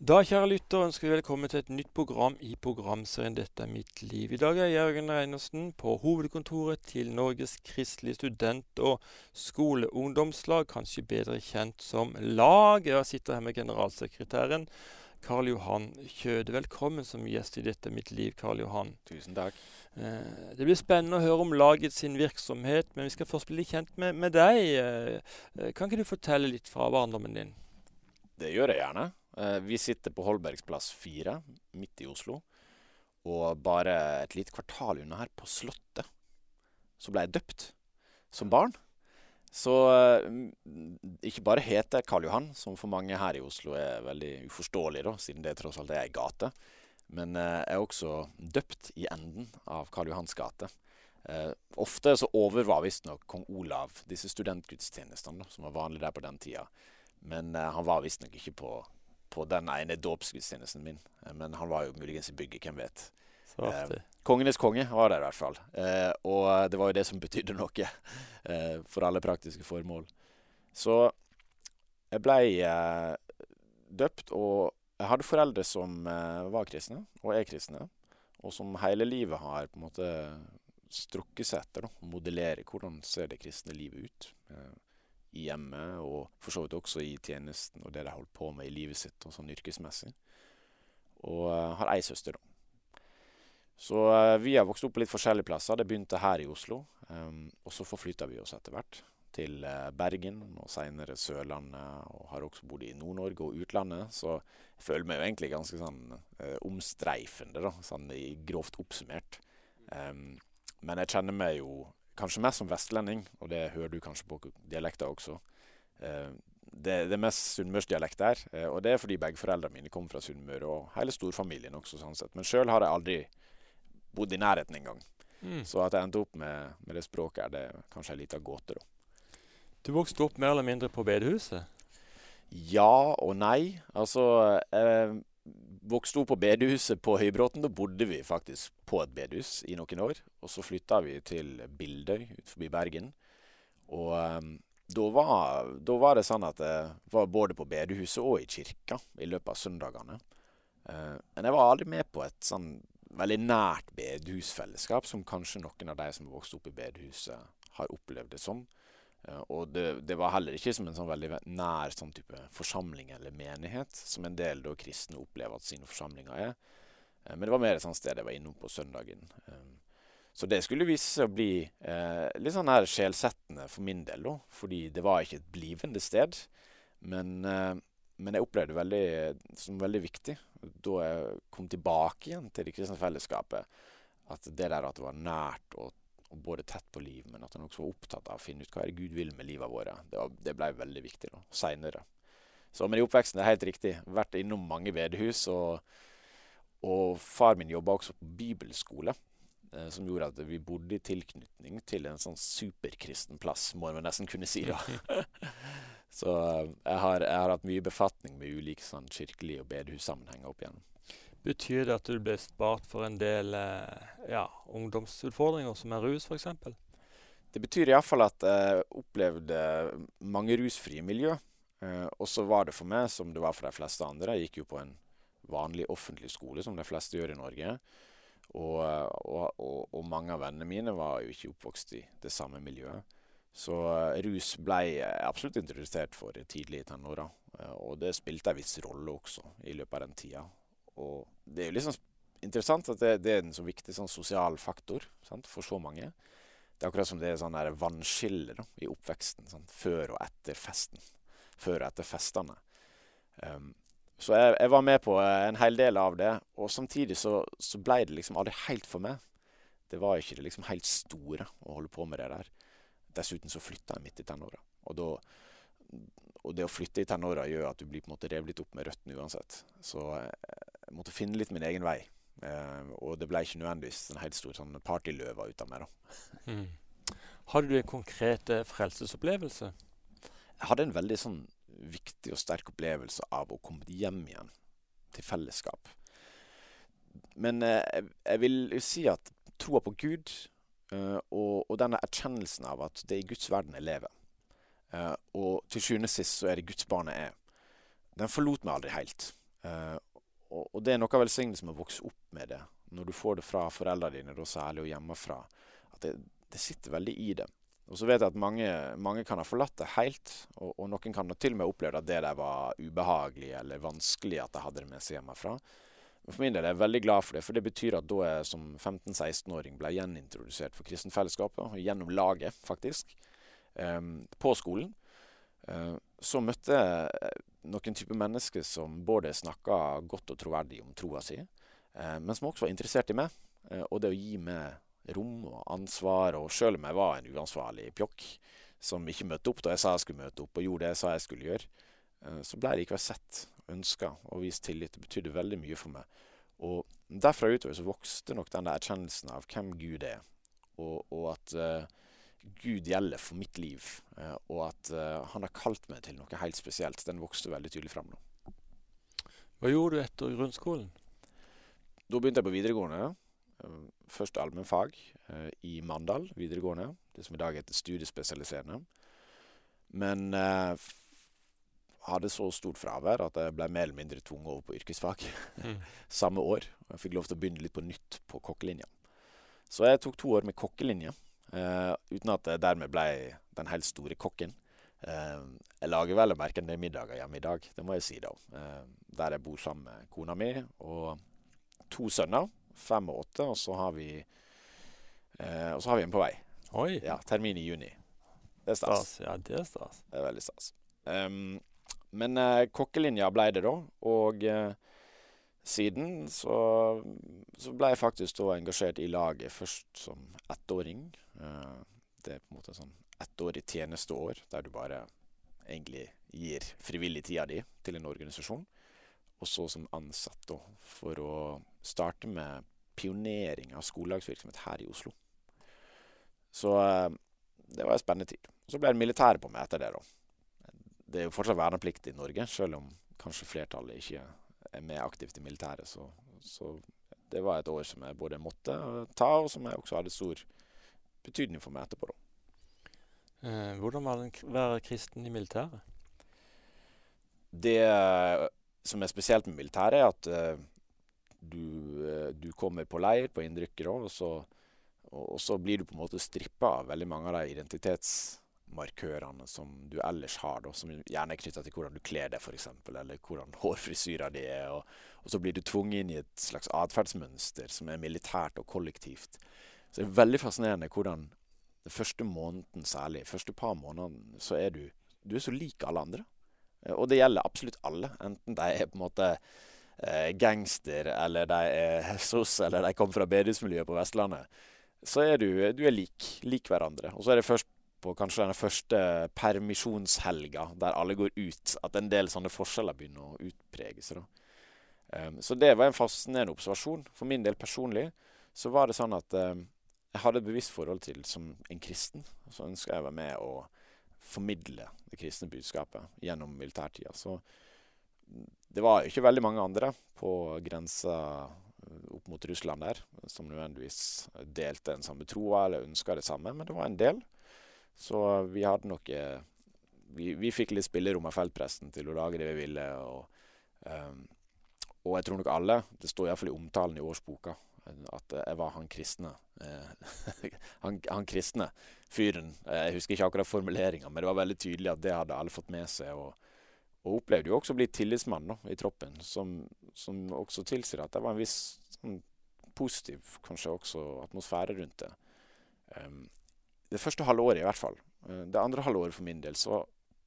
Da, kjære lytter, ønsker vi velkommen til et nytt program i programserien 'Dette er mitt liv'. I dag er Jørgen Reinersen på hovedkontoret til Norges kristelige student- og skoleungdomslag, kanskje bedre kjent som LAG. Jeg sitter her med generalsekretæren Karl Johan Kjøde. Velkommen som gjest i 'Dette er mitt liv', Karl Johan. Tusen takk. Eh, det blir spennende å høre om laget sin virksomhet, men vi skal først bli kjent med, med deg. Eh, kan ikke du fortelle litt fra barndommen din? Det gjør jeg gjerne. Eh, vi sitter på Holbergsplass 4, midt i Oslo. Og bare et lite kvartal unna her, på Slottet, så ble jeg døpt som barn. Så eh, ikke bare heter jeg Karl Johan, som for mange her i Oslo er veldig uforståelig, da, siden det tross alt er ei gate. Men eh, jeg er også døpt i enden av Karl Johans gate. ofte så overvar visstnok kong Olav disse studentgudstjenestene, som var vanlig der på den tida. Men han var visstnok ikke på på den ene dåpsgudstjenesten min. Eh, men han var jo muligens i bygget, hvem vet. Eh, kongenes konge var der i hvert fall. Eh, og det var jo det som betydde noe eh, for alle praktiske formål. Så jeg blei eh, døpt, og jeg hadde foreldre som eh, var kristne, og er kristne. Og som hele livet har på en måte strukket seg etter å modellere hvordan ser det kristne livet ut. Eh, i hjemmet, og for så vidt også i tjenesten og det de holdt på med i livet sitt og sånn yrkesmessig. Og uh, har ei søster, da. Så uh, vi har vokst opp på litt forskjellige plasser. Det begynte her i Oslo. Um, og så forflytta vi oss etter hvert til uh, Bergen og seinere Sørlandet. Og har også bodd i Nord-Norge og utlandet. Så jeg føler meg jo egentlig ganske sånn omstreifende, da, sånn grovt oppsummert. Um, men jeg kjenner meg jo kanskje mest som vestlending, og det hører du kanskje på dialekta også. Eh, det, det, er mest sunnmørsdialekt der, eh, og det er fordi begge foreldrene mine kommer fra Sunnmøre, og hele storfamilien også, sånn sett. Men sjøl har jeg aldri bodd i nærheten engang. Mm. Så at jeg endte opp med, med det språket her, det er kanskje en liten gåte, da. Du vokste opp mer eller mindre på bedehuset? Ja og nei. Altså, jeg vokste opp på bedehuset på Høybråten. Da bodde vi faktisk på et bedehus i noen år. Og så flytta vi til Bildøy utenfor Bergen. Og um, da, var, da var, det sånn at jeg var både på bedehuset og i kirka i løpet av søndagene. Uh, men jeg var aldri med på et sånn veldig nært bedehusfellesskap som kanskje noen av de som vokste opp i bedehuset, har opplevd det som. Og det, det, var heller ikke som en sånn veldig nær sånn type forsamling eller menighet, som en del da kristne opplever at sine forsamlinger er. Eh, men det var mer et sånt sted jeg var innom på søndagen. Eh, så det skulle vise seg å bli eh, litt sånn her sjelsettende for min del, da. Fordi det var ikke et blivende sted. Men, eh, men jeg opplevde det veldig, som veldig viktig da jeg kom tilbake igjen til det kristne fellesskapet. At det der at det var nært og både tett på liv, men at han også var opptatt av å finne ut hva er det Gud vil med livet vårt. Det, det ble veldig viktig da, seinere. Men i oppveksten det er helt riktig. Vært innom mange bedehus. Og, og far min jobba også på bibelskole, eh, som gjorde at vi bodde i tilknytning til en sånn superkristen plass, må man nesten kunne si. da. Så eh, jeg har, jeg har, hatt mye befatning med ulike sånn kirkelige og bedehussammenhenger opp igjennom. Betyr det at du ble spart for en del eh, ja, ungdomsutfordringer, som er rus f.eks.? Det betyr iallfall at jeg opplevde mange rusfrie miljø. Eh, og så var det for meg som det var for de fleste andre. Jeg gikk jo på en vanlig offentlig skole, som de fleste gjør i Norge. Og, og, og, og mange av vennene mine var jo ikke oppvokst i det samme miljøet. Så uh, rus ble jeg absolutt introdusert for tidlig i tenåra. Og det spilte en viss rolle også i løpet av den tida. Og det er jo liksom interessant at det, det er en så viktig sånn sosial faktor sant, for så mange. Det er akkurat som det er sånn vannskille i oppveksten. Sant, før og etter festen. Før og etter festene. Um, så jeg, jeg, var med på eh, en hel del av det. Og samtidig så, så ble det liksom aldri helt for meg. Det var ikke det liksom helt store å holde på med det der. Dessuten så flytta jeg midt i tenåra. Og og det å flytte i tenåra gjør at du blir på en måte revet litt opp med røttene uansett. Så eh, jeg måtte finne litt min egen vei. Uh, og det ble ikke nødvendigvis en helt stor sånn partyløve ut av meg. da. Mm. Hadde du en konkret uh, frelsesopplevelse? Jeg hadde en veldig sånn viktig og sterk opplevelse av å komme hjem igjen til fellesskap. Men uh, jeg, vil jo si at troa på Gud og, og, denne erkjennelsen av at det er i Guds verden jeg lever, og til sjuende og sist så er det Guds barn jeg er, den forlot meg aldri helt. Uh, og, det er noe av velsignelsen med å vokse opp med det, når du får det fra foreldrene dine, da særlig, og hjemmefra. At det, det, sitter veldig i det. Og så vet jeg at mange, mange kan ha forlatt det helt, og, og, noen kan ha til og med opplevd at det der var ubehagelig eller vanskelig at de hadde det med seg hjemmefra. Men for min del er jeg veldig glad for det, for det betyr at da jeg som 15-16-åring ble gjenintrodusert for kristenfellesskapet, gjennom laget, faktisk, um, på skolen. Uh, så møtte jeg noen type mennesker som både snakka godt og troverdig om troa si, uh, men som også var interessert i meg, uh, og det å gi meg rom og ansvar. Og selv om jeg var en uansvarlig pjokk som ikke møtte opp da jeg sa jeg skulle møte opp, og gjorde det jeg sa jeg skulle gjøre, så ble jeg likevel sett ønska og vist tillit. Det betydde veldig mye for meg. Og derfra utover så vokste nok den der erkjennelsen av hvem Gud er, og, og at uh, Gud gjelder for mitt liv, uh, og at uh, han har kalt meg til noe helt spesielt. Den vokste veldig tydelig frem nå. Hva gjorde du etter grunnskolen? Da begynte jeg på videregående. Først allmennfag i Mandal videregående, det som i dag heter studiespesialiserende. Men hadde så stort fravær at jeg ble mer eller mindre tvunget over på yrkesfag mm. samme år. Og jeg fikk lov til å begynne litt på nytt på kokkelinja. Så jeg tok to år med kokkelinja, uh, uten at jeg dermed ble den helt store kokken. Uh, jeg lager vel å merke en del middager hjemme i dag, det må jeg si, da. Uh, der jeg bor sammen med kona mi og to sønner, fem og åtte, og så har vi og så har vi en på vei. Oi. Ja, Termin i juni. Det er stas. Ja, det er stas. Det er veldig stas. Um, men kokkelinja ble det, da. Og eh, siden så, så, ble jeg faktisk da engasjert i laget først som ettåring. Eh, det er på en måte sånn ettårig tjenesteår der du bare egentlig gir frivillig tida di til en organisasjon. Og så som ansatt da, for å starte med pionering av skolelagsvirksomhet her i Oslo. Så eh, det var en spennende tid. Så ble det militæret på meg etter det, da det er jo fortsatt verneplikt i Norge, selv om kanskje flertallet ikke med aktivt i militæret. Så, så, det var et år som jeg både måtte ta, og som jeg også hadde stor betydning for meg etterpå. Eh, hvordan var det å være kristen i militæret? Det som er spesielt med militæret, er at uh, du, du, kommer på leir på innrykket, og, og, og, så blir du på en måte strippa av veldig mange av de identitets markørene som du ellers har, da, som gjerne er knytta til hvordan du kler deg, f.eks., eller hvordan hårfrisyra di er. Og, og, så blir du tvunget inn i et slags atferdsmønster som er militært og kollektivt. Så det er veldig fascinerende hvordan den første måneden særlig, første par månedene, så er du, du er så lik alle andre. Eh, og det gjelder absolutt alle, enten de er på en måte eh, gangster, eller de er SOS, eller de kommer fra bedehusmiljøet på Vestlandet. Så er du, du er lik, lik hverandre. Og så er det først på kanskje den første permisjonshelga, der alle går ut, at en del sånne forskjeller begynner å utprege seg. Um, så det var en fascinerende observasjon. For min del personlig så var det sånn at um, jeg hadde et bevisst forhold til som en kristen. Så ønska jeg å være med og formidle det kristne budskapet gjennom militærtida. Så det var ikke veldig mange andre på grensa eh, opp mot Russland der som nødvendigvis delte den samme troa eller ønska det samme, men det var en del. Så vi hadde nok eh, vi, vi, fikk litt spillerom av feltpresten til å lage det vi ville. Og, um, og jeg tror nok alle, det står iallfall i omtalen i årsboka, at jeg var han kristne. Eh, han, han, kristne fyren. Jeg husker ikke akkurat formuleringa, men det var veldig tydelig at det hadde alle fått med seg. Og, og opplevde jo også å bli tillitsmann da, i troppen, som, som, også tilsier at det var en viss sånn, positiv kanskje også atmosfære rundt det. Um, det første halve året i hvert fall. Eh, det andre halve året for min del så,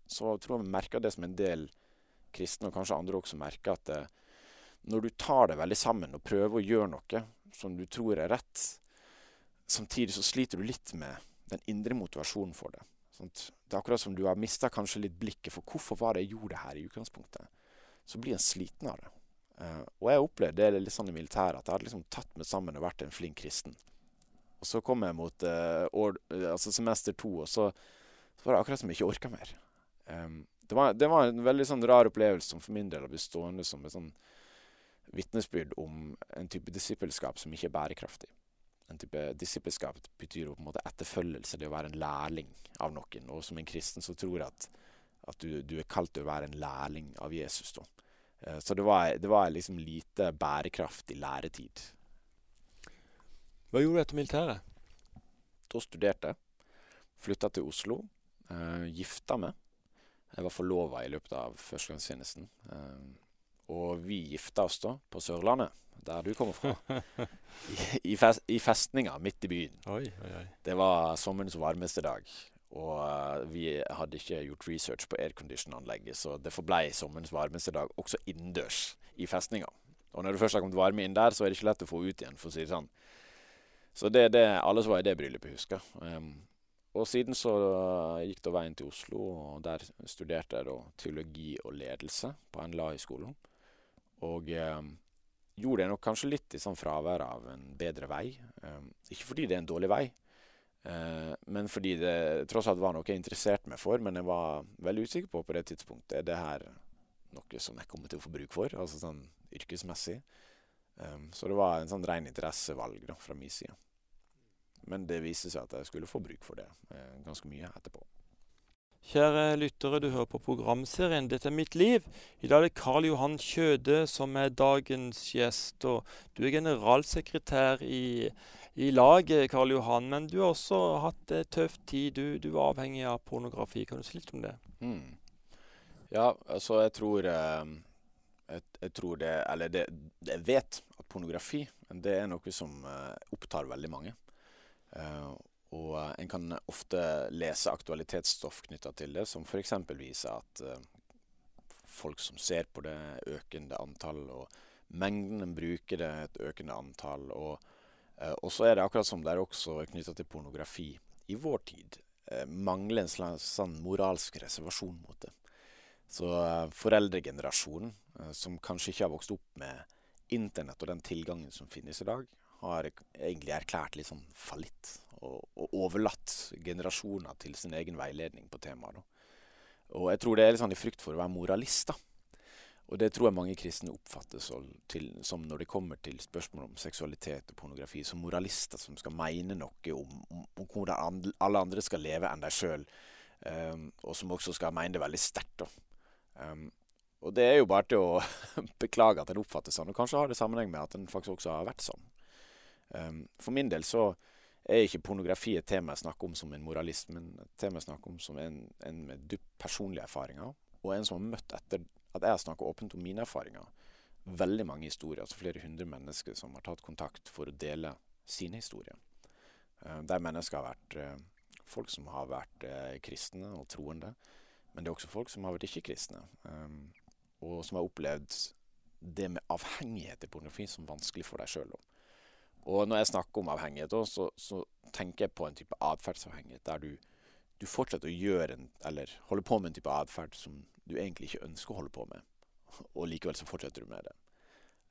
så tror jeg vi merker det som en del kristne, og kanskje andre også merker, at det, eh, når du tar det veldig sammen og prøver å gjøre noe som du tror er rett, samtidig så sliter du litt med den indre motivasjonen for det. Sånt, det er akkurat som du har mista kanskje litt blikket for hvorfor var det jeg gjorde det her i utgangspunktet. Så blir en sliten av det. Uh, og jeg opplevde det litt sånn i militæret, at jeg hadde liksom tatt meg sammen og vært en flink kristen. Og så kom jeg mot uh, år, altså semester to, og så, så, var det akkurat som jeg ikke orka mer. Um, det, var, det, var, en veldig sånn rar opplevelse som for min del har blitt stående som et sånn vitnesbyrd om en type disippelskap som ikke er bærekraftig. En type disippelskap betyr jo på en måte etterfølgelse, det å være en lærling av noen. Og som en kristen så tror jeg at, at du, du, er kalt til å være en lærling av Jesus. da. Eh, så det var, det var liksom lite bærekraftig læretid. Hva gjorde du etter militæret? Da studerte jeg. Flytta til Oslo. Uh, gifta meg. Jeg var forlova i løpet av førstegangstjenesten. Uh, og vi gifta oss da på Sørlandet, der du kommer fra. I, i, fest, I, festninga midt i byen. Oi, oi, oi. Det var sommerens varmeste dag. Og uh, vi hadde ikke gjort research på aircondition-anlegget, så det forblei sommerens varmeste dag også innendørs i festninga. Og når det først har kommet varme inn der, så er det ikke lett å få ut igjen, for å si det sånn. Så det er det alle som var i det bryllupet, husker. Um, og siden så gikk da veien til Oslo, og der studerte jeg da teologi og ledelse på NLA i skolen. Og um, gjorde det nok kanskje litt i sånn fravær av en bedre vei. Um, ikke fordi det er en dårlig vei, uh, men fordi det tross alt var noe jeg interesserte meg for. Men jeg var veldig usikker på på det tidspunktet er det her noe som jeg kommer til å få bruk for, altså sånn yrkesmessig. Um, så det var en sånn ren interessevalg da, fra min side. Men det viste seg at jeg skulle få bruk for det eh, ganske mye etterpå. Kjære lyttere, du hører på programserien 'Dette er mitt liv'. I dag er det Karl Johan Kjøde som er dagens gjest. og Du er generalsekretær i, i laget, Karl Johan, men du har også hatt en tøff tid. Du, du er avhengig av pornografi. Kan du si litt om det? Mm. Ja, altså jeg tror eh, jeg, jeg, tror det Eller det, jeg vet at pornografi det er noe som uh, opptar veldig mange. Uh, og uh, en kan ofte lese aktualitetsstoff knytta til det, som f.eks. viser at folk som ser på det, økende antall, og mengden en bruker det, et økende antall. Og så er det akkurat som det er også knytta til pornografi i vår tid, mangler en slags sånn moralsk reservasjon mot det. Så foreldregenerasjonen Eh, som kanskje ikke har vokst opp med internett og den tilgangen som finnes i dag, har egentlig erklært litt sånn fallitt. Og, og, overlatt generasjoner til sin egen veiledning på temaet. Og jeg tror det er litt sånn i frykt for å være moralist. da. Og det tror jeg mange kristne oppfatter som når det kommer til spørsmål om seksualitet og pornografi, som moralister som skal mene noe om, om, om hvordan alle andre skal leve enn deg sjøl, um, eh, og som også skal mene det veldig sterkt. Um, og det er jo bare til å beklage at en oppfattes sånn, og kanskje har det sammenheng med at en faktisk også har vært sånn. Um, for min del så er ikke pornografi et tema jeg snakker om som en moralist, men et tema jeg snakker om som en, en med dypt personlige erfaringer, og en som har møtt etter at jeg har snakket åpent om mine erfaringer. Veldig mange historier, altså flere hundre mennesker som har tatt kontakt for å dele sine historier. Uh, der mennesker har vært uh, folk som har vært uh, kristne og troende, men det er også folk som har vært ikke-kristne. Um, og som har opplevd det med avhengighet i pornografi som vanskelig for deg sjøl. Og når jeg snakker om avhengighet, så, så, tenker jeg på en type atferdsavhengighet der du, du, fortsetter å gjøre en, eller holde på med en type atferd som du egentlig ikke ønsker å holde på med, og likevel så fortsetter du med det.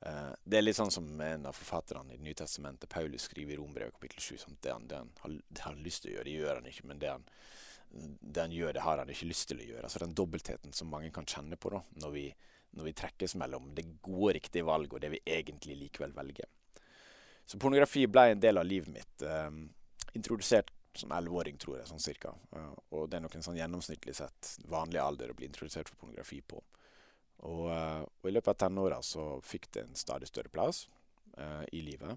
Uh, det er litt sånn som en av forfatterne i Det nye testamentet, Paulus, skriver i Rombrevet kapittel 7. Sånn, det, han, det, han, det, han, har lyst til å gjøre, det gjør han ikke. Men det han, det han gjør, det har han ikke lyst til å gjøre. Altså Den dobbeltheten som mange kan kjenne på da, når vi, når vi trekkes mellom det gode riktige valget og det vi egentlig likevel velger. Så pornografi ble en del av livet mitt. Um, introdusert som elleveåring, tror jeg, sånn cirka. Uh, og det er nok en sånn gjennomsnittlig sett vanlig alder å bli introdusert for pornografi på. Og, uh, og i løpet av tenåra så fikk det en stadig større plass uh, i livet.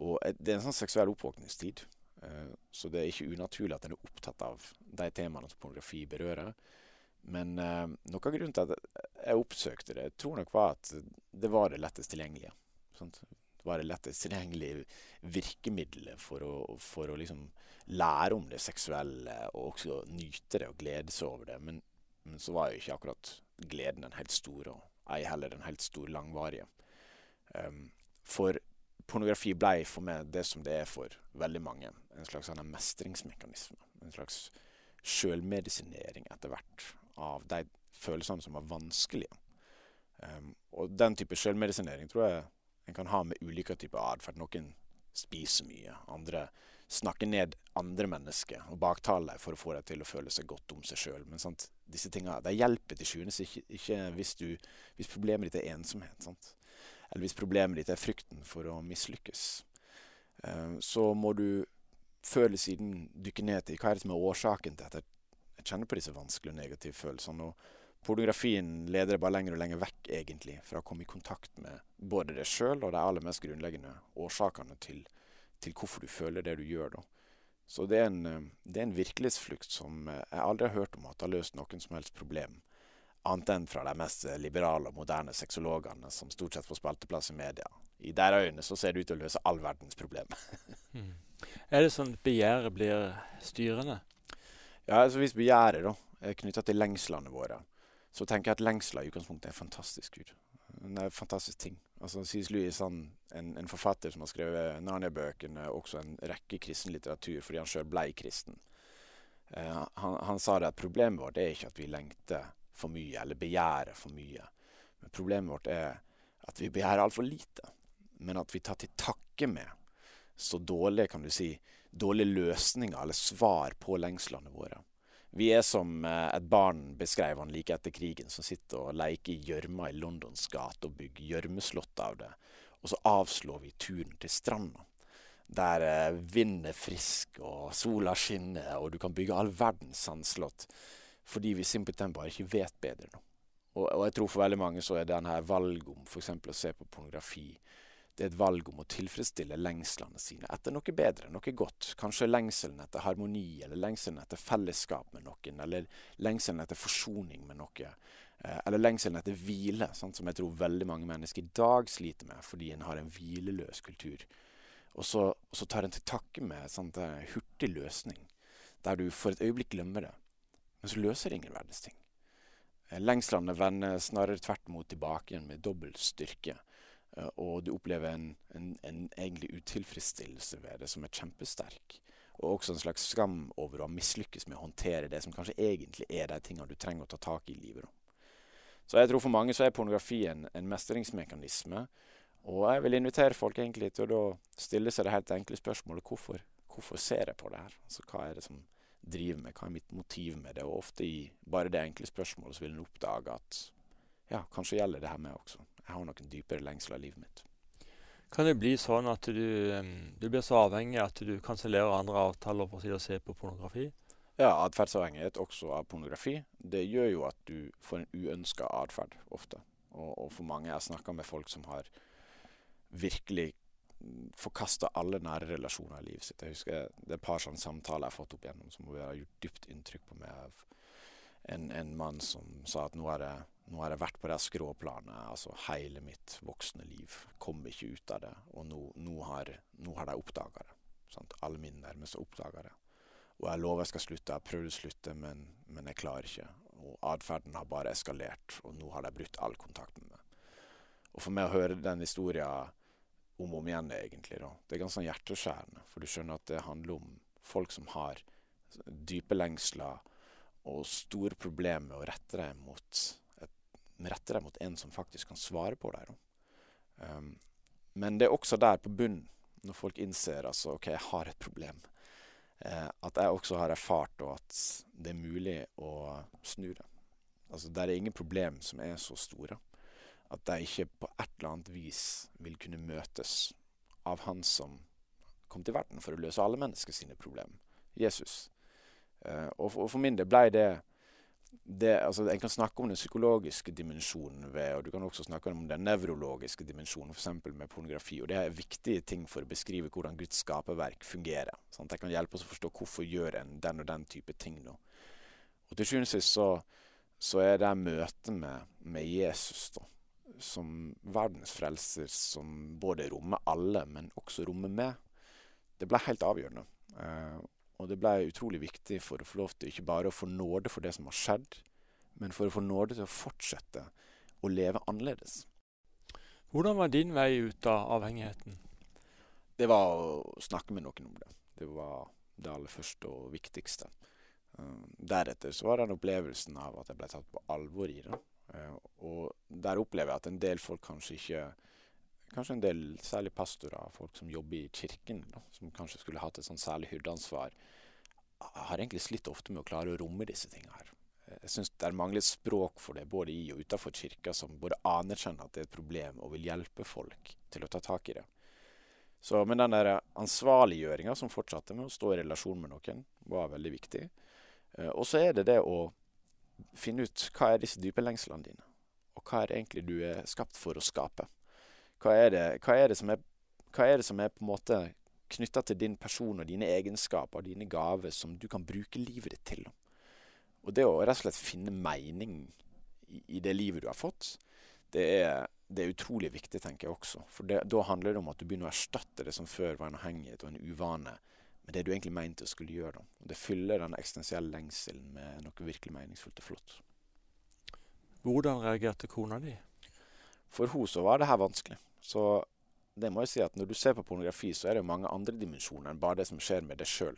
Og det er en sånn seksuell oppvåkningstid. Eh, så det er ikke unaturlig at en er opptatt av de temaene som pornografi berører. Men uh, noe av grunnen til at jeg oppsøkte det, jeg tror nok var at det var det lettest tilgjengelige. Sant? Det var det lettest tilgjengelige virkemidlet for å, for å liksom lære om det seksuelle og også nyte det og glede seg over det. Men, men så var jo ikke akkurat gleden den helt store, og ei heller den helt store langvarige. Um, for pornografi ble for meg det som det er for veldig mange. En slags sånn mestringsmekanisme. En slags sjølmedisinering etter hvert av de følelsene som var vanskelige. Um, og den type sjølmedisinering tror jeg en kan ha med ulike typer atferd. Noen spiser mye. Andre snakker ned andre mennesker og baktaler for å få deg til å føle seg godt om seg sjøl. Men sant? disse de hjelper til sjuende ikke, ikke hvis, du, hvis problemet ditt er ensomhet. Sant? eller hvis problemet ditt er frykten for å mislykkes, Um, så må du før eller siden dykke ned til hva er det som er årsaken til at jeg kjenner på disse vanskelige og negative følelsene. Og pornografien leder deg bare lenger og lenger vekk egentlig fra å komme i kontakt med både deg sjøl og de aller mest grunnleggende årsakene til, til, hvorfor du føler det du gjør. da. Så det er, en, det er en virkelighetsflukt som jeg aldri har hørt om at har løst noen som helst problem. Annet enn fra de mest liberale og moderne sexologene som stort sett får spalteplass i media. I deres øyne så ser det ut til å løse all verdens problemer. Er det sånn at begjæret blir styrende? Ja, altså Hvis begjæret er knytta til lengslene våre, så tenker jeg at lengsler i utgangspunktet er fantastisk Gud. Det er en fantastisk ting. Altså C.S. Lewis, han, en, en, forfatter som har skrevet Narnia-bøkene, også en rekke kristen litteratur fordi han sjøl blei kristen. Eh, han, han, sa det at problemet vårt er ikke at vi lengter for mye eller begjærer for mye. Men problemet vårt er at vi begjærer altfor lite. Men at vi tar til takke med så dårlige, kan du si, dårlige løsninger eller svar på lengslene våre. Vi er som eh, et barn, beskrev han like etter krigen, som sitter og leker i gjørma i Londons gate og bygger gjørmeslott av det. Og så avslår vi turen til stranda. Der eh, vinden er frisk og sola skinner, og du kan bygge all verdens sandslott. Fordi vi simpelthen bare ikke vet bedre nå. Og, og jeg tror for veldig mange så er denne valget om f.eks. å se på pornografi det er et valg om å tilfredsstille lengslene sine etter noe bedre, noe godt. Kanskje lengselen etter harmoni, eller lengselen etter fellesskap med noen, eller lengselen etter forsoning med noe. Eh, eller lengselen etter hvile, sant, som jeg tror veldig mange mennesker i dag sliter med fordi en har en hvileløs kultur. Og så, og så tar en til takke med sånn hurtig løsning, der du for et øyeblikk glemmer det. Men så løser ingen verdens ting. Eh, lengslene vender snarere tvert mot tilbake igjen med dobbel styrke. Eh, og du opplever en, en, en, egentlig utilfredsstillelse ved det som er kjempesterk. Og også en slags skam over å ha mislykkes med å håndtere det som kanskje egentlig er de tingene du trenger å ta tak i i livet. Så jeg tror for mange så er pornografi en, mestringsmekanisme. Og jeg vil invitere folk egentlig til å stille seg det helt enkle spørsmålet hvorfor, hvorfor ser jeg på det her? Altså Hva er det som driver meg? Hva er mitt motiv med det? Og ofte i bare det enkle spørsmålet så vil en oppdage at ja, kanskje gjelder det her meg også jeg har noen dypere lengsler i livet mitt. Kan det bli sånn at du, du blir så avhengig at du kansellerer andre avtaler for å se på pornografi? Ja, atferdsavhengighet også av pornografi. Det gjør jo at du får en uønska atferd ofte. Og, og, for mange Jeg snakker med folk som har virkelig forkasta alle nære relasjoner i livet sitt. Jeg husker Det er et par sånne samtaler jeg har fått opp igjennom som har gjort dypt inntrykk på meg. av en, en mann som sa at nå har jeg nå har jeg vært på det skråplanet altså hele mitt voksne liv. Kom ikke ut av det. Og nå, nå, har, nå har, de oppdaga det. Sant? Alle mine nærmeste oppdaga det. Og jeg lover jeg skal slutte. Jeg prøvde å slutte, men, men jeg klarer ikke. Og atferden har bare eskalert, og nå har de brutt all kontakt med meg. Og for meg å høre den historien om og om igjen, egentlig, da, det er ganske sånn hjerteskjærende. For du skjønner at det handler om folk som har dype lengsler og store problemer med å rette deg mot rette deg mot en som faktisk kan svare på deg. Um, men det er også der på bunnen, når folk innser altså, ok, jeg har et problem, eh, at jeg også har erfart at det er mulig å snu det. Altså, Det er ingen problem som er så store at de ikke på et eller annet vis vil kunne møtes av Han som kom til verden for å løse alle mennesker sine problemer, Jesus. Eh, og, for, og for min del ble det det, altså, En kan snakke om den psykologiske dimensjonen ved, og du kan også snakke om den nevrologiske dimensjonen, f.eks. med pornografi. og Det er viktige ting for å beskrive hvordan Guds skaperverk fungerer. Sant? Det kan hjelpe oss å forstå hvorfor gjør en den og den type ting nå. Og Til sjuende og sist så, så, er det møtet med, med Jesus da, som verdens frelser, som både rommer alle, men også rommer meg, det ble helt avgjørende. Uh, og det ble utrolig viktig for å få lov til ikke bare å få nåde for det som har skjedd, men for å få nåde til å fortsette å leve annerledes. Hvordan var din vei ut av avhengigheten? Det var å snakke med noen om det. Det var det aller første og viktigste. Uh, deretter så var det den opplevelsen av at jeg ble tatt på alvor i det. Uh, og der opplever jeg at en del folk kanskje ikke kanskje en del, særlig pastorer, folk som jobber i kirken, da, som kanskje skulle hatt et sånn særlig hyrdeansvar, har egentlig slitt ofte med å klare å romme disse tingene her. Jeg syns det er manglet språk for det, både i og utenfor kirka, som både anerkjenner at det er et problem og vil hjelpe folk til å ta tak i det. Så, Men den der ansvarliggjøringa som fortsatte med å stå i relasjon med noen, var veldig viktig. Eh, og så er det det å finne ut hva er disse dype lengslene dine, og hva er det egentlig du er skapt for å skape. Hva er det, hva er det som er er det som er på en måte knytta til din person og dine egenskaper og dine gaver som du kan bruke livet ditt til? Og det å rett og slett finne mening i, i det livet du har fått, det er, det er utrolig viktig, tenker jeg også. For det, da handler det om at du begynner å erstatte det som før var en avhengighet og en uvane, med det du egentlig mente å skulle gjøre. Da. Og det fyller den eksistensielle lengselen med noe virkelig meningsfullt og flott. Hvordan reagerte kona di? For henne så var det her vanskelig. Så det må jeg si at når du ser på pornografi, så er det jo mange andre dimensjoner enn bare det som skjer med deg sjøl.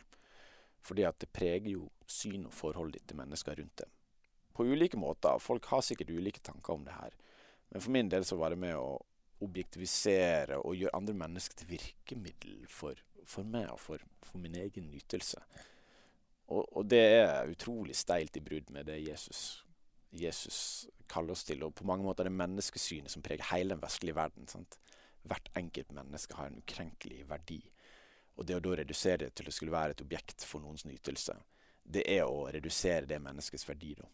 Fordi at det preger jo syn og forholdet ditt til mennesker rundt deg. På ulike måter. Folk har sikkert ulike tanker om det her. Men for min del så var det med å objektivisere og gjøre andre mennesker til virkemiddel for, for meg og for, for, min egen nytelse. Og, og, det er utrolig steilt i brudd med det Jesus, Jesus kaller oss til, og på mange måter det menneskesynet som preger hele den vestlige verden. sant? hvert enkelt menneske har en ukrenkelig verdi. Og det å da redusere det til å skulle være et objekt for noens nytelse, det er å redusere det menneskets verdi, da.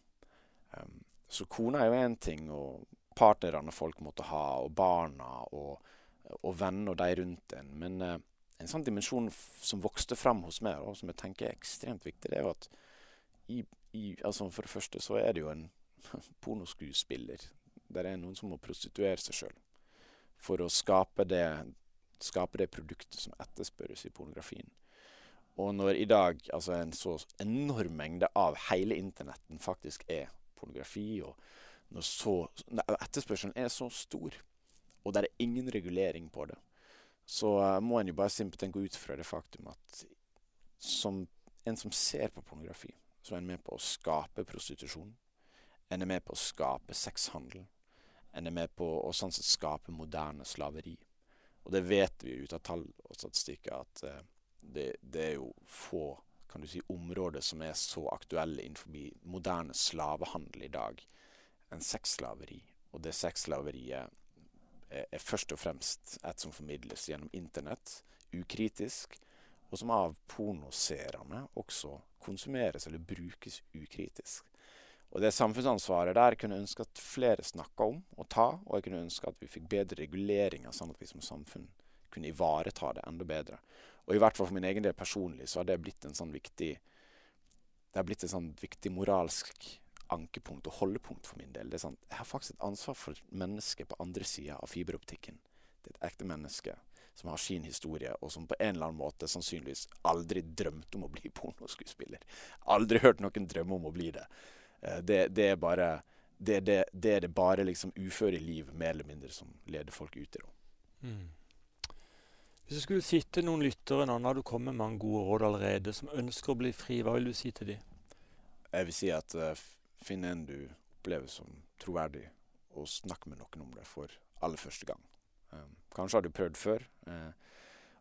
Um, så kona er jo én ting, og partnerne folk måtte ha, og barna og, og venner og de rundt en. Men uh, en sånn dimensjon som vokste fram hos meg, og som jeg tenker er ekstremt viktig, det er jo at i, i, altså for det første så er det jo en pornoskuespiller. Der er noen som må prostituere seg sjøl for å skape det, skape det produktet som etterspørres i pornografien. Og når i dag altså en så enorm mengde av hele internetten faktisk er pornografi, og når så, etterspørselen er så stor, og det er ingen regulering på det, så uh, må en jo bare simpelthen gå ut fra det faktum at som en som ser på pornografi, så er en med på å skape prostitusjon. En er med på å skape sexhandel en er med på å sånn sett skape moderne slaveri. Og det vet vi ut av tall og statistikker at uh, det, det, er jo få kan du si, områder som er så aktuelle innenfor moderne slavehandel i dag enn sexslaveri. Og det sexslaveriet er, er først og fremst et som formidles gjennom internett, ukritisk, og som av pornoseerne også konsumeres eller brukes ukritisk. Og det samfunnsansvaret der kunne jeg ønske at flere snakka om og ta, og jeg kunne ønske at vi fikk bedre reguleringer, sånn at vi som samfunn kunne ivareta det enda bedre. Og i hvert fall for min egen del personlig så har det blitt en sånn viktig det har blitt et sånn viktig moralsk ankepunkt og holdepunkt for min del. Det er sånn, Jeg har faktisk et ansvar for mennesket på andre sida av fiberoptikken. Det er et ekte menneske som har sin historie, og som på en eller annen måte sannsynligvis aldri drømte om å bli pornoskuespiller. Aldri hørt noen drømme om å bli det. Eh, det, det, er bare det, det, det, er det bare liksom uføre liv, mer eller mindre, som leder folk ut i. Mm. Hvis du skulle sitte noen lyttere nå, når du kommer med mange gode råd allerede, som ønsker å bli fri, hva vil du si til dem? Jeg vil si at uh, finn en du opplever som troverdig, og snakk med noen om det for aller første gang. Um, kanskje har du prøvd før uh,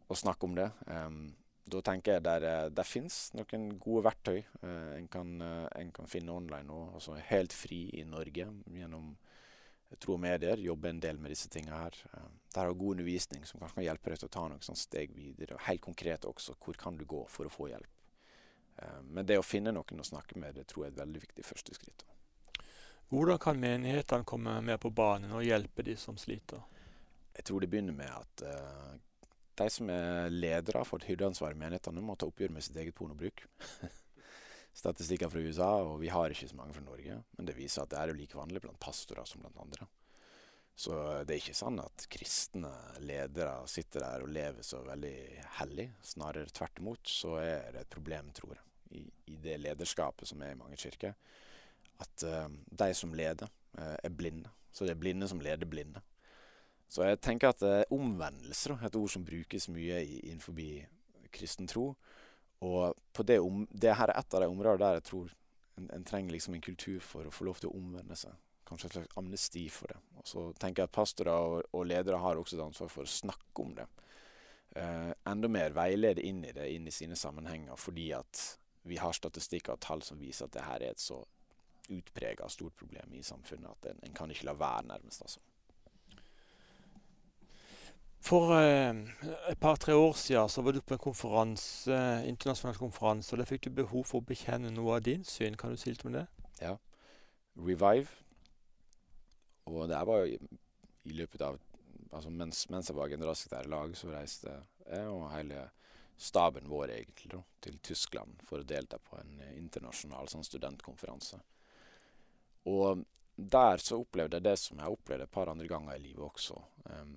å snakke om det. Um, da tenker jeg der, eh, der finnes noen gode verktøy eh, en, kan, eh, en, kan, finne online nå. Altså helt fri i Norge gjennom tro og medier. Jobbe en del med disse tingene her. Der har god undervisning som kanskje kan hjelpe deg til å ta noen steg videre. Og helt konkret også hvor kan du gå for å få hjelp. Men det å finne noen å snakke med, det tror jeg er et veldig viktig første skritt. Hvordan kan menighetene komme mer på banen og hjelpe de som sliter? Jeg tror det begynner med at de som er ledere for et hyrdeansvar i menighetene, må ta oppgjør med sitt eget pornobruk. Statistikker fra USA, og vi har ikke så mange fra Norge, men det viser at det er jo like vanlig blant pastorer som blant andre. Så det er ikke sånn at kristne ledere sitter der og lever så veldig hellig. Snarere tvert imot så er det et problem, tror jeg, i, i det lederskapet som er i mange kirker. At uh, de som leder, uh, er blinde. Så det er blinde som leder blinde. Så jeg tenker at eh, omvendelse er et ord som brukes mye innenfor kristen tro. Og det, om, det her er et av de områdene der jeg tror en, en, trenger liksom en kultur for å få lov til å omvende seg. Kanskje et slags amnesti for det. Og så tenker jeg at pastorer og, og, ledere har også et ansvar for å snakke om det. Eh, enda mer veilede inn i det, inn i sine sammenhenger, fordi at vi har statistikker og tall som viser at det her er et så utprega stort problem i samfunnet at en, en kan ikke la være, nærmest. altså. For eh, et par-tre år siden så var du på en konferanse, internasjonal konferanse, og der fikk du behov for å bekjenne noe av din syn. Kan du si litt om det? Ja. Revive. Og det var jo i, løpet av altså mens, mens, jeg var generalsekretær i laget, så reiste jeg og hele staben vår egentlig til Tyskland for å delta på en internasjonal sånn studentkonferanse. Og der så opplevde jeg det som jeg opplevde et par andre ganger i livet også. Um,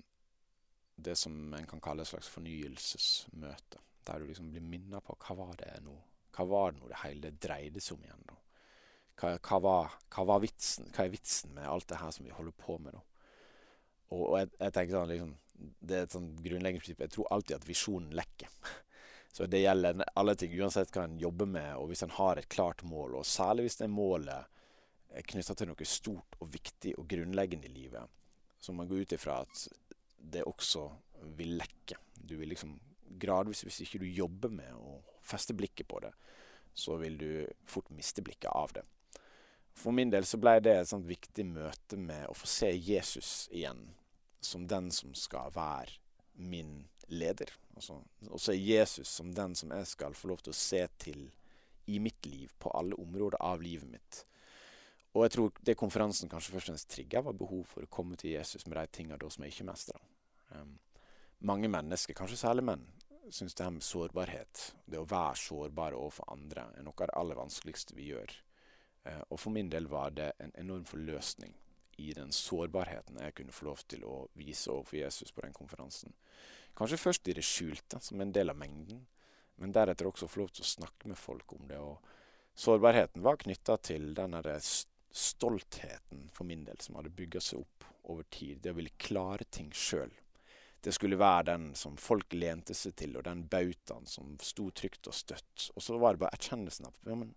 det som en kan kalle et slags fornyelsesmøte. Der du liksom blir minnet på hva var det nå Hva var det nå det hele dreide seg om igjen? da? Hva, hva, var, hva, var, vitsen, hva er vitsen med alt det her som vi holder på med nå? Og, og jeg, jeg, tenker sånn liksom Det er et sånn grunnleggende prinsipp. Jeg tror alltid at visjonen lekker. Så det gjelder alle ting, uansett hva en jobber med, og hvis en har et klart mål, og særlig hvis det målet er knytta til noe stort og viktig og grunnleggende i livet, så man går ut ifra at det også vil lekke. Du vil liksom gradvis, hvis ikke du jobber med å feste blikket på det, så vil du fort miste blikket av det. For min del så ble det et sånt viktig møte med å få se Jesus igjen som den som skal være min leder. Og så er Jesus som den som jeg skal få lov til å se til i mitt liv, på alle områder av livet mitt. Og jeg tror det konferansen kanskje først og fremst trigga, var behov for å komme til Jesus med de tingene som jeg ikke mestra. Um, mange mennesker, kanskje særlig menn, syns det her med sårbarhet, det å være sårbar overfor andre, er noe av det aller vanskeligste vi gjør. Uh, og for min del var det en enorm forløsning i den sårbarheten jeg kunne få lov til å vise overfor Jesus på den konferansen. Kanskje først i det skjulte, som en del av mengden, men deretter også få lov til å snakke med folk om det. Og sårbarheten var knytta til den stoltheten for min del som hadde bygga seg opp over tid. Det å ville klare ting sjøl. Det skulle være den som folk lente seg til, og den bautaen som sto trygt og støtt. Og så var det bare erkjennelsen av ja, men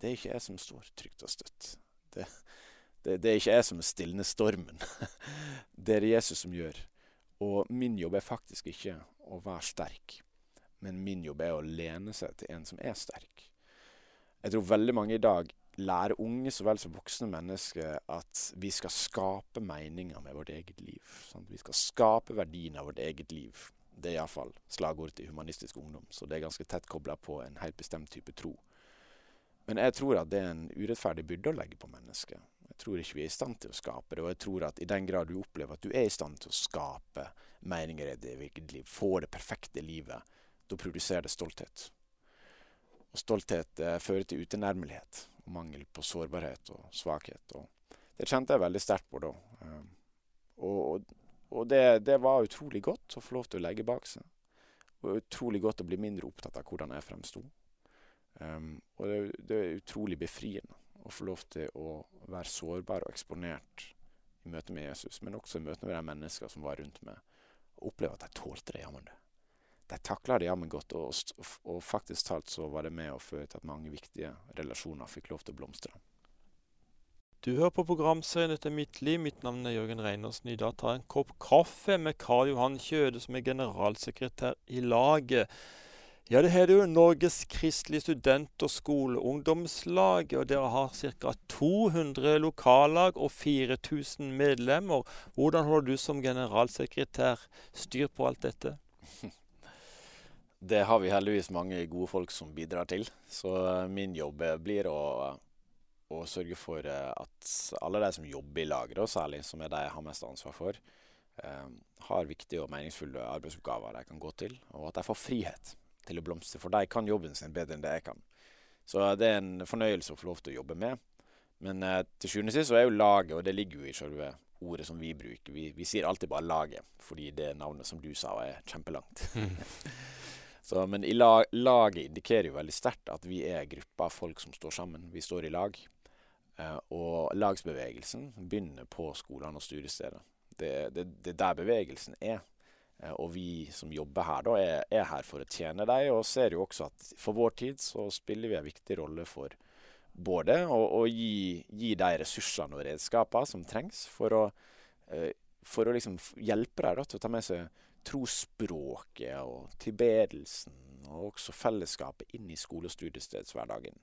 det er ikke jeg som står trygt og støtt. Det, det, det er ikke jeg som stilner stormen. det er det Jesus som gjør. Og min jobb er faktisk ikke å være sterk, men min jobb er å lene seg til en som er sterk. Jeg tror veldig mange i dag lærer unge så vel som voksne mennesker at vi skal skape meninger med vårt eget liv. Sant? Vi skal skape verdien av vårt eget liv. Det er iallfall slagordet til Humanistisk Ungdom, så det er ganske tett kobla på en helt bestemt type tro. Men jeg tror at det er en urettferdig byrde å legge på mennesket Jeg tror ikke vi er i stand til å skape det. Og jeg tror at i den grad du opplever at du er i stand til å skape meninger i ditt eget liv, få det perfekte livet, da produserer det stolthet. Og stolthet eh, fører til utilnærmelighet og mangel på sårbarhet og svakhet. Og det kjente jeg veldig sterkt på da. Um, og, og det, det, var utrolig godt å få lov til å legge bak seg. Og utrolig godt å bli mindre opptatt av hvordan jeg fremsto. Um, og det, det er utrolig befriende å få lov til å være sårbar og eksponert i møte med Jesus, men også i møte med de mennesker som var rundt meg, og oppleve at de tålte det jammen. De takla det jammen godt, og, og, faktisk talt så var det med å føre til at mange viktige relasjoner fikk lov til å blomstre. Du hører på programserien 'Dette er mitt liv'. Mitt navn er Jørgen Reinersen. I dag tar jeg en kopp kaffe med Karl Johan Kjøde, som er generalsekretær i laget. Ja, det heter jo Norges kristelige student- og skoleungdomslag. Og dere har ca. 200 lokallag og 4000 medlemmer. Hvordan holder du som generalsekretær styr på alt dette? Det har vi heldigvis mange gode folk som bidrar til. Så eh, min jobb blir å, å sørge for eh, at alle de som jobber i laget, særlig, som er de jeg har mest ansvar for, eh, har viktige og meningsfulle arbeidsoppgaver de kan gå til, og at de får frihet til å blomstre. For de kan jobben sin bedre enn det jeg kan. Så det er en fornøyelse å få lov til å jobbe med. Men eh, til sjuende og sist så er jo laget, og det ligger jo i selve ordet som vi bruker. Vi, vi, sier alltid bare 'laget', fordi det navnet som du sa, er kjempelangt. så, men lag, laget indikerer jo veldig sterkt at vi er gruppa av folk som står sammen. Vi står i lag. Eh, og lagsbevegelsen begynner på skolene og studiesteder. Det, er der bevegelsen er. Eh, og vi som jobber her, da, er, er her for å tjene dem, og ser jo også at for vår tid så spiller vi en viktig rolle for både å, å gi, gi de ressursene og redskapene som trengs for å, eh, for å liksom hjelpe dem til å ta med seg trosspråket og tilbedelsen og også fellesskapet inn i skole- og studiestedshverdagen.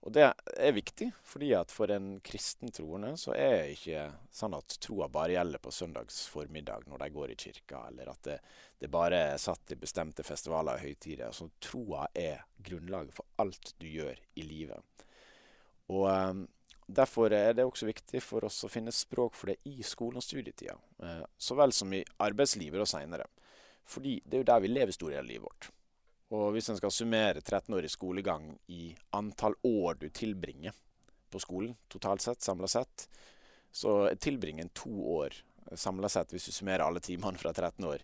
Og det er viktig, fordi at for en kristen troende så er det ikke sånn at troa bare gjelder på søndags formiddag når de går i kirka, eller at det, det bare er satt i bestemte festivaler og høytider. Så troa er grunnlaget for alt du gjør i livet. Og um, Derfor er det også viktig for oss å finne språk for det i skolen og studietida, eh, så vel som i arbeidslivet og seinere. Fordi det er jo der vi lever store deler av livet vårt. Og hvis en skal summere 13 år i skolegang i antall år du tilbringer på skolen totalt sett, samla sett, så tilbringer en to år samla sett, hvis du summerer alle timene fra 13 år,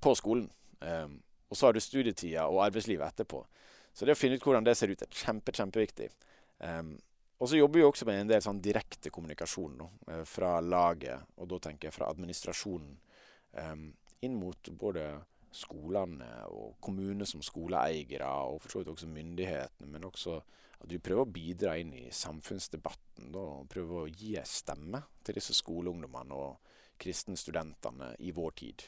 på skolen. Um, og så har du studietida og arbeidslivet etterpå. Så det å finne ut hvordan det ser ut, er kjempe, kjempeviktig. Um, og så jobber vi også med en del sånn direkte kommunikasjon nå, eh, fra laget, og da tenker jeg fra administrasjonen, um, inn mot både skolene og kommunene som skoleeiere, og for så vidt også myndighetene, men også at vi prøver å bidra inn i samfunnsdebatten da, og prøver å gi en stemme til disse skoleungdommene og kristenstudentene i vår tid.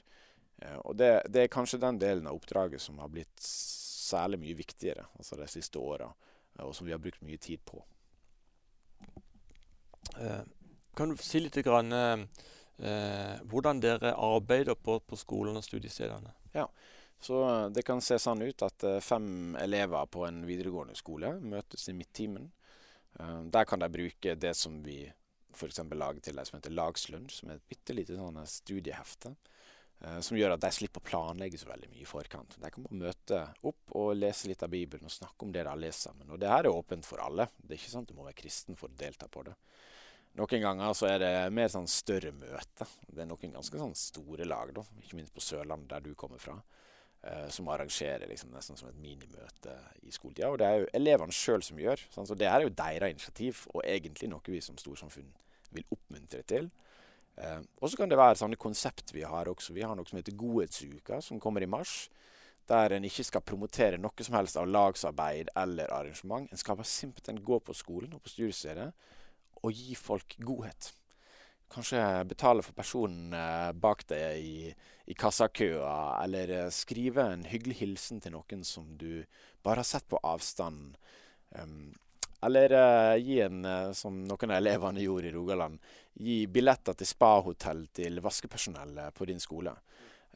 Eh, og det, det, er kanskje den delen av oppdraget som har blitt særlig mye viktigere altså de siste åra, eh, og som vi har brukt mye tid på. Eh, kan du si litt grann, eh, hvordan dere arbeider på, på skolen og studiestedene? Ja, så Det kan se sånn ut at fem elever på en videregående skole møtes i midttimen. Der kan de bruke det som vi f.eks. lager til deg som heter Lagslunsj, som er et bitte lite sånn studiehefte. Eh, som gjør at de slipper å planlegge så veldig mye i forkant. De kan bare møte opp og lese litt av Bibelen og snakke om det de har lest sammen. Og det her er åpent for alle. Det er ikke sant at du må være kristen for å delta på det. Noen ganger så er det mer sånn større møte. Det er noen ganske sånn store lag, da, ikke minst på Sørlandet, der du kommer fra, eh, som arrangerer liksom nesten som et minimøte i skoletida. Og det er jo elevene sjøl som gjør. Sånn, så det her er jo deres initiativ, og egentlig noe vi som storsamfunn vil oppmuntre til. Eh, og så kan det være sånne konsept vi har også. Vi har noe som heter Godhetsuka, som kommer i mars. Der en ikke skal promotere noe som helst av lagsarbeid eller arrangement. En skal bare simpelthen gå på skolen og på studiestedet og gi folk godhet. Kanskje betale for personen eh, bak deg i, i kassakøa, eller eh, skrive en hyggelig hilsen til noen som du bare har sett på avstand. Um, eller uh, gi en, som noen av elevene gjorde i Rogaland, gi billetter til spahotell til vaskepersonellet på din skole.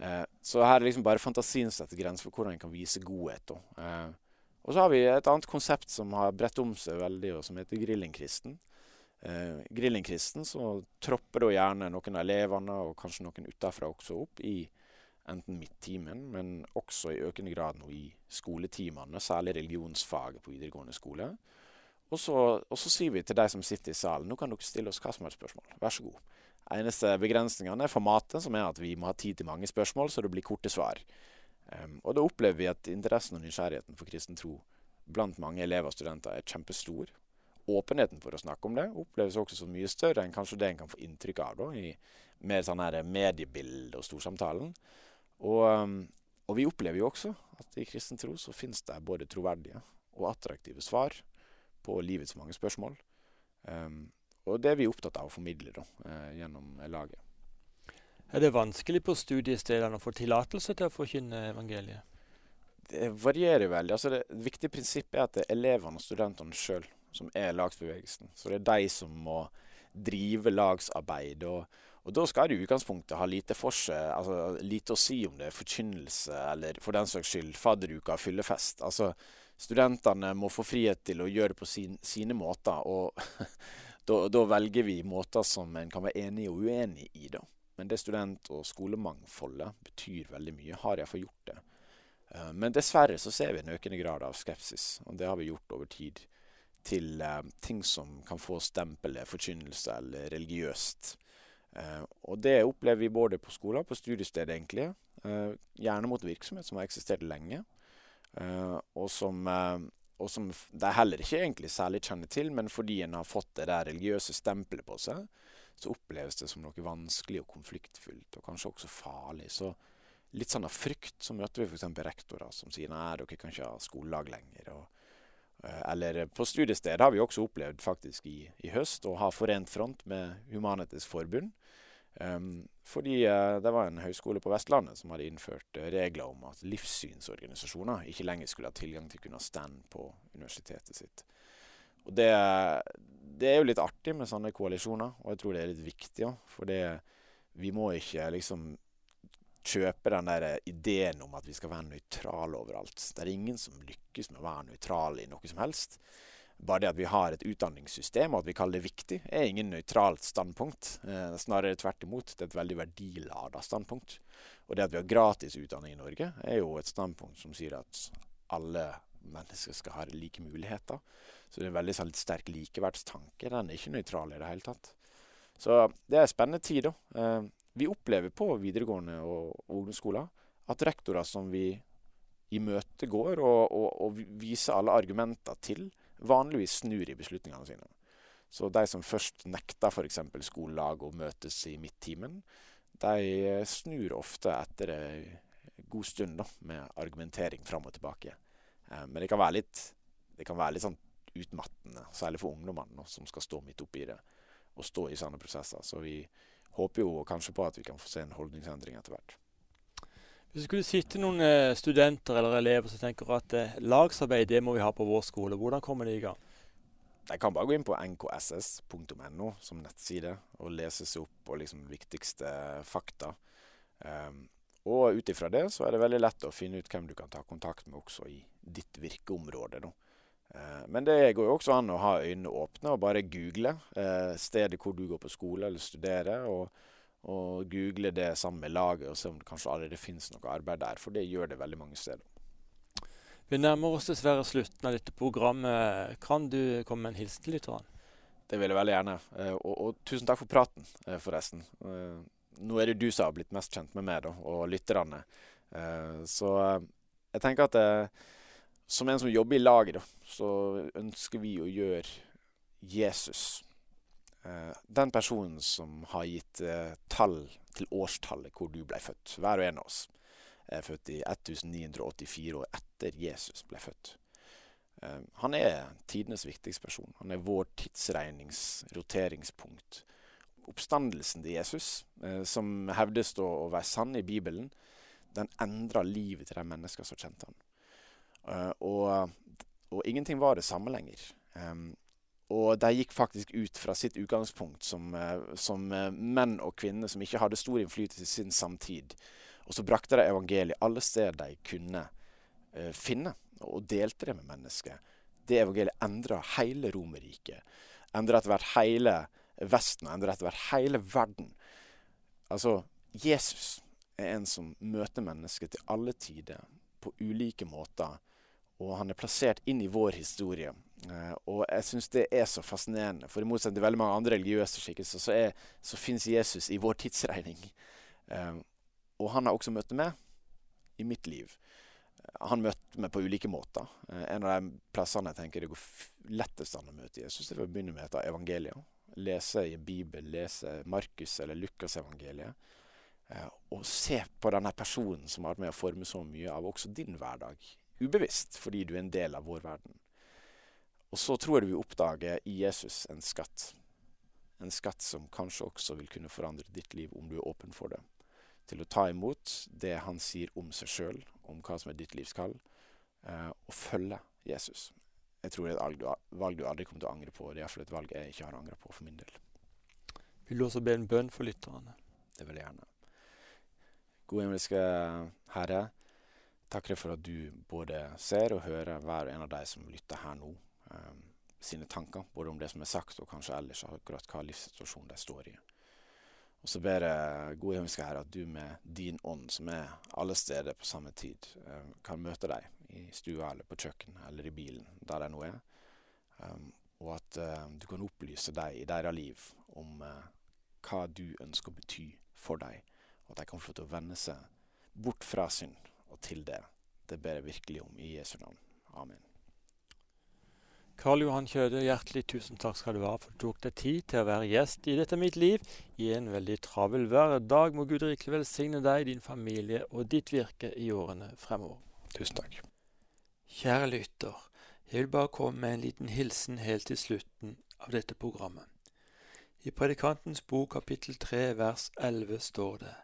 Uh, så her er liksom bare fantasien setter grenser for hvordan en kan vise godhet. og så har vi et annet konsept som har bredt om seg veldig, og som heter Grillingkristen. Uh, Grillingkristen så tropper da gjerne noen av elevene, og kanskje noen utenfra også, opp i enten midttimen, men også i økende grad nå i skoletimene, særlig religionsfaget på videregående skole. Og så, og så, sier vi til de som sitter i salen, nå kan dere stille oss hva som helst spørsmål. Vær så god. Eneste begrensningene er formatet, som er at vi må ha tid til mange spørsmål, så det blir korte svar. Um, og da opplever vi at interessen og nysgjerrigheten for kristen tro blant mange elever og studenter er kjempestor. Åpenheten for å snakke om det oppleves også som mye større enn kanskje det en kan få inntrykk av da, i med sånn her mediebilde og storsamtalen. Og, um, og vi opplever jo også at i kristen tro så finnes det både troverdige og attraktive svar på livets mange spørsmål. Um, og det er vi opptatt av å formidle da, uh, gjennom laget. Er det vanskelig på studiestedene å få tillatelse til å forkynne evangeliet? Det varierer veldig. Altså det, det viktige prinsippet er at det er elevene og studentene sjøl som er lagsbevegelsen. Så det er de som må drive lagsarbeid. Og, og da skal det i utgangspunktet ha lite seg, altså lite å si om det er forkynnelse eller for den saks skyld fadderuka og fyllefest. Altså studentene må få frihet til å gjøre det på sin, sine måter. Og da, da, velger vi måter som en kan være enig og uenig i. da. Men det student- og skolemangfoldet betyr veldig mye. Har fått gjort det? Uh, men dessverre så ser vi en økende grad av skepsis, og det har vi gjort over tid. Til eh, ting som kan få stempelet forkynnelse eller religiøst. Eh, og det opplever vi både på skoler på studiestedet, egentlig. gjerne mot virksomhet som har eksistert lenge. Uh, og, som, uh, og som de heller ikke egentlig særlig kjenner til, men fordi en har fått det der religiøse stempelet på seg, så oppleves det som noe vanskelig og konfliktfullt, og kanskje også farlig. Så litt sånn av frykt så møter vi f.eks. rektorer som sier nei, dere kan ikke ha skolelag lenger. Og, eller på studiestedet har vi også opplevd faktisk i, i høst å ha forent front med Humanitisk Forbund. Um, fordi uh, det var en høyskole på Vestlandet som hadde innført uh, regler om at livssynsorganisasjoner ikke lenger skulle ha tilgang til å kunne stand på universitetet sitt. Og det, det, er jo litt artig med sånne koalisjoner, og jeg tror det er litt viktig òg. For vi må ikke liksom kjøpe den der ideen om at vi skal være nøytrale overalt. Det er ingen som lykkes med å være nøytral i noe som helst. Bare det at vi har et utdanningssystem og at vi kaller det viktig, er ingen nøytralt standpunkt. Eh, snarere tvert imot. Det er et veldig verdilada standpunkt. Og det at vi har gratis utdanning i Norge, er jo et standpunkt som sier at alle mennesker skal ha like muligheter. Så det er en veldig sånn, sterk likeverdstanke. Den er ikke nøytral i det hele tatt. Så det er en spennende tid, da. Eh, vi opplever på videregående og ungdomsskoler at rektorer som vi imøtegår og, og, og viser alle argumenter til, vanligvis snur i beslutningene sine. Så de som først nekter f.eks. skolelag å møtes i midttimen, de snur ofte etter en god stund da, med argumentering fram og tilbake. Eh, men det kan være litt, kan være litt sånn utmattende, særlig for ungdommene som skal stå midt oppi det og stå i sånne prosesser. Så vi håper jo kanskje på at vi kan få se en holdningsendring etter hvert. Hvis det skulle sitte noen eh, studenter eller elever som tenker at eh, lagsarbeid det må vi ha på vår skole, hvordan kommer de i gang? De kan bare gå inn på nkss.no som nettside og lese seg opp på liksom viktigste fakta. Um, og ut ifra det så er det veldig lett å finne ut hvem du kan ta kontakt med også i ditt virkeområde. Uh, men det går jo også an å ha øynene åpne og bare google uh, stedet hvor du går på skole eller studerer. og og google det sammen med laget og se om det kanskje allerede finnes noe arbeid der. For det gjør det veldig mange steder. Vi nærmer oss dessverre slutten av dette programmet. Kan du komme med en hilsen til lytterne? Det vil jeg veldig gjerne. Eh, og, og, tusen takk for praten, eh, forresten. Eh, nå er det du som har blitt mest kjent med meg da, og lytterne. Så jeg tenker at som en som jobber i laget, så ønsker vi å gjøre Jesus Eh, den personen som har gitt eh, tall til årstallet hvor du ble født, hver og en av oss, er født i 1984 år etter Jesus ble født. Eh, han er tidenes viktigste person. Han er vår tidsregnings roteringspunkt. Oppstandelsen til Jesus, som hevdes å være sann i Bibelen, den endra livet til de mennesker som kjente han. Og, og ingenting var det samme lenger. Og de gikk faktisk ut fra sitt utgangspunkt som, eh, som, eh, menn og kvinner som ikke hadde stor innflytelse i sin samtid. Og så brakte de evangeliet alle steder de kunne finne, og delte det med mennesker. Det evangeliet endra hele Romerriket. Endra etter hvert hele Vesten, endra etter hvert hele verden. Altså, Jesus er en som møter mennesker til alle tider på ulike måter. Og han er plassert inn i vår historie Uh, og jeg syns det er så fascinerende. For i motsetning til veldig mange andre religiøse skikkelser, så, er, så fins Jesus i vår tidsregning. Uh, og han har også møtt meg i mitt liv. Uh, han møtte meg på ulike måter. en av de plassene jeg tenker det går lettest an å møte Jesus, det er å begynne med et av evangeliet. Lese i Bibel, lese Markus eller Lukas evangeliet. og se på denne personen som har vært med å forme så mye av også din hverdag. Ubevisst, fordi du er en del av vår verden. Og så tror jeg du vil oppdage i Jesus en skatt. En skatt som kanskje også vil kunne forandre ditt liv om du er åpen for det. Til å ta imot det han sier om seg sjøl, om hva som er ditt livs kall, eh, og følge Jesus. Jeg tror det er et valg du, aldri kommer til å angre på. Det er iallfall et valg jeg ikke har angra på for min del. Vil du også be en bønn for lytterne? Det vil jeg gjerne. Gode himmelske Herre. Takker for at du både ser og hører hver en av de som lytter her nå um, sine tanker, både om det som er sagt, og kanskje ellers akkurat hva livssituasjon de står i. Og så ber jeg gode himmelske Herre at du med din ånd, som er alle steder på samme tid, um, kan møte dem i stua eller på kjøkkenet eller i bilen, der de nå er. Um, og at uh, du kan opplyse dem i deres liv om uh, hva du ønsker å bety for dem. Og at de kan få til å vende seg bort fra synd og til det. Det ber jeg virkelig om i Jesu navn. Amen. Karl Johan Kjøde, hjertelig tusen takk skal du ha for at du tok deg tid til å være gjest i Dette mitt liv i en veldig travel hverdag. Må Gud rikelig velsigne deg, din familie og ditt virke i årene fremover. Tusen takk. Kjære lytter, jeg vil bare komme med en liten hilsen helt til slutten av dette programmet. I Predikantens bok kapittel 3 vers 11 står det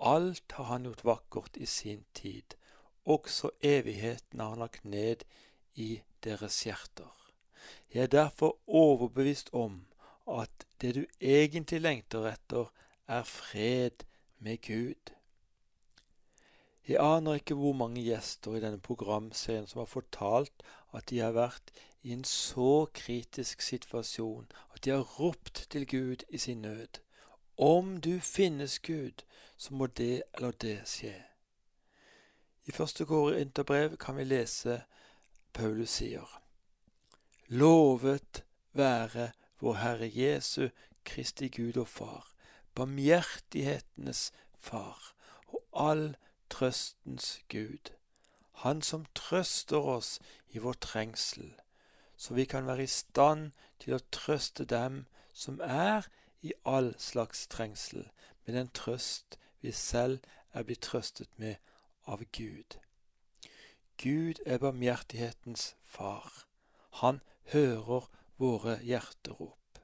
Alt har han gjort vakkert i sin tid, også evigheten har han lagt ned i deres hjerter. Jeg er derfor overbevist om at det du egentlig lengter etter, er fred med Gud. Jeg aner ikke hvor mange gjester i denne programserien som har fortalt at de har vært i en så kritisk situasjon at de har ropt til Gud i sin nød. Om du finnes, Gud, så må det eller det skje. I første Korinterbrev kan vi lese Paulus sier Lovet være vår Herre Jesu Kristi Gud og Far, barmhjertighetenes Far og all trøstens Gud, Han som trøster oss i vår trengsel, så vi kan være i stand til å trøste dem som er i all slags trengsel, med den trøst vi selv er blitt trøstet med av Gud. Gud er barmhjertighetens far. Han hører våre hjerterop.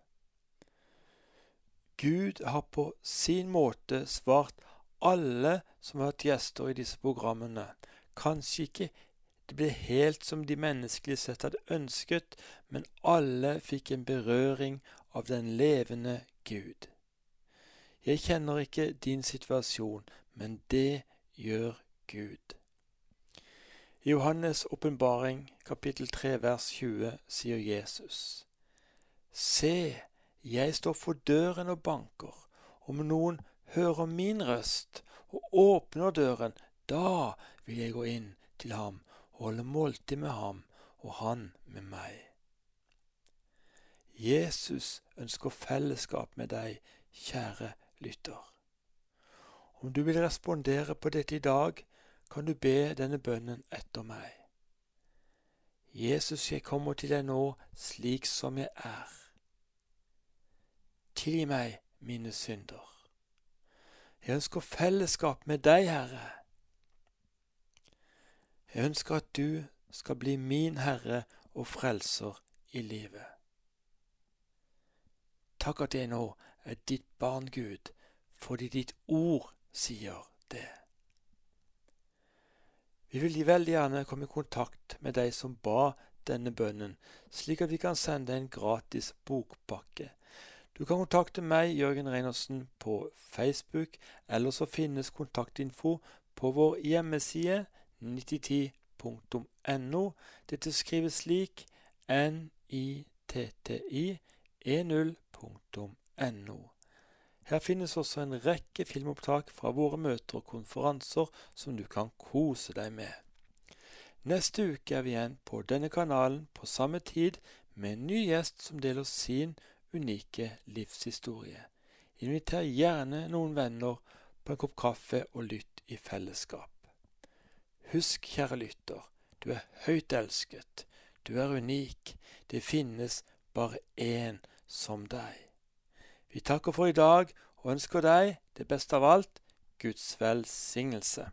Gud har på sin måte svart alle som har vært gjester i disse programmene. Kanskje ikke det ble helt som de menneskelig sett hadde ønsket, men alle fikk en berøring av den levende Gud. Jeg kjenner ikke din situasjon, men det gjør Gud. I Johannes' åpenbaring, kapittel 3, vers 20, sier Jesus, Se, jeg står for døren og banker. Om noen hører min røst og åpner døren, da vil jeg gå inn til ham og holde måltid med ham og han med meg. Jesus ønsker fellesskap med deg, kjære lytter. Om du vil respondere på dette i dag, kan du be denne bønnen etter meg. Jesus, jeg kommer til deg nå slik som jeg er. Tilgi meg mine synder. Jeg ønsker fellesskap med deg, Herre. Jeg ønsker at du skal bli min Herre og Frelser i livet. Takk at jeg nå er ditt barn, Gud, fordi ditt ord sier det. Vi vil veldig gjerne komme i kontakt med deg som ba denne bønnen, slik at vi kan sende en gratis bokpakke. Du kan kontakte meg, Jørgen Reinersen, på Facebook, eller så finnes kontaktinfo på vår hjemmeside 9010.no. Dette skrives slik nitti10.no. Her finnes også en rekke filmopptak fra våre møter og konferanser som du kan kose deg med. Neste uke er vi igjen på denne kanalen på samme tid med en ny gjest som deler sin unike livshistorie. Inviter gjerne noen venner på en kopp kaffe og lytt i fellesskap. Husk, kjære lytter, du er høyt elsket, du er unik, det finnes bare én som deg. Vi takker for i dag og ønsker deg det beste av alt Guds velsignelse.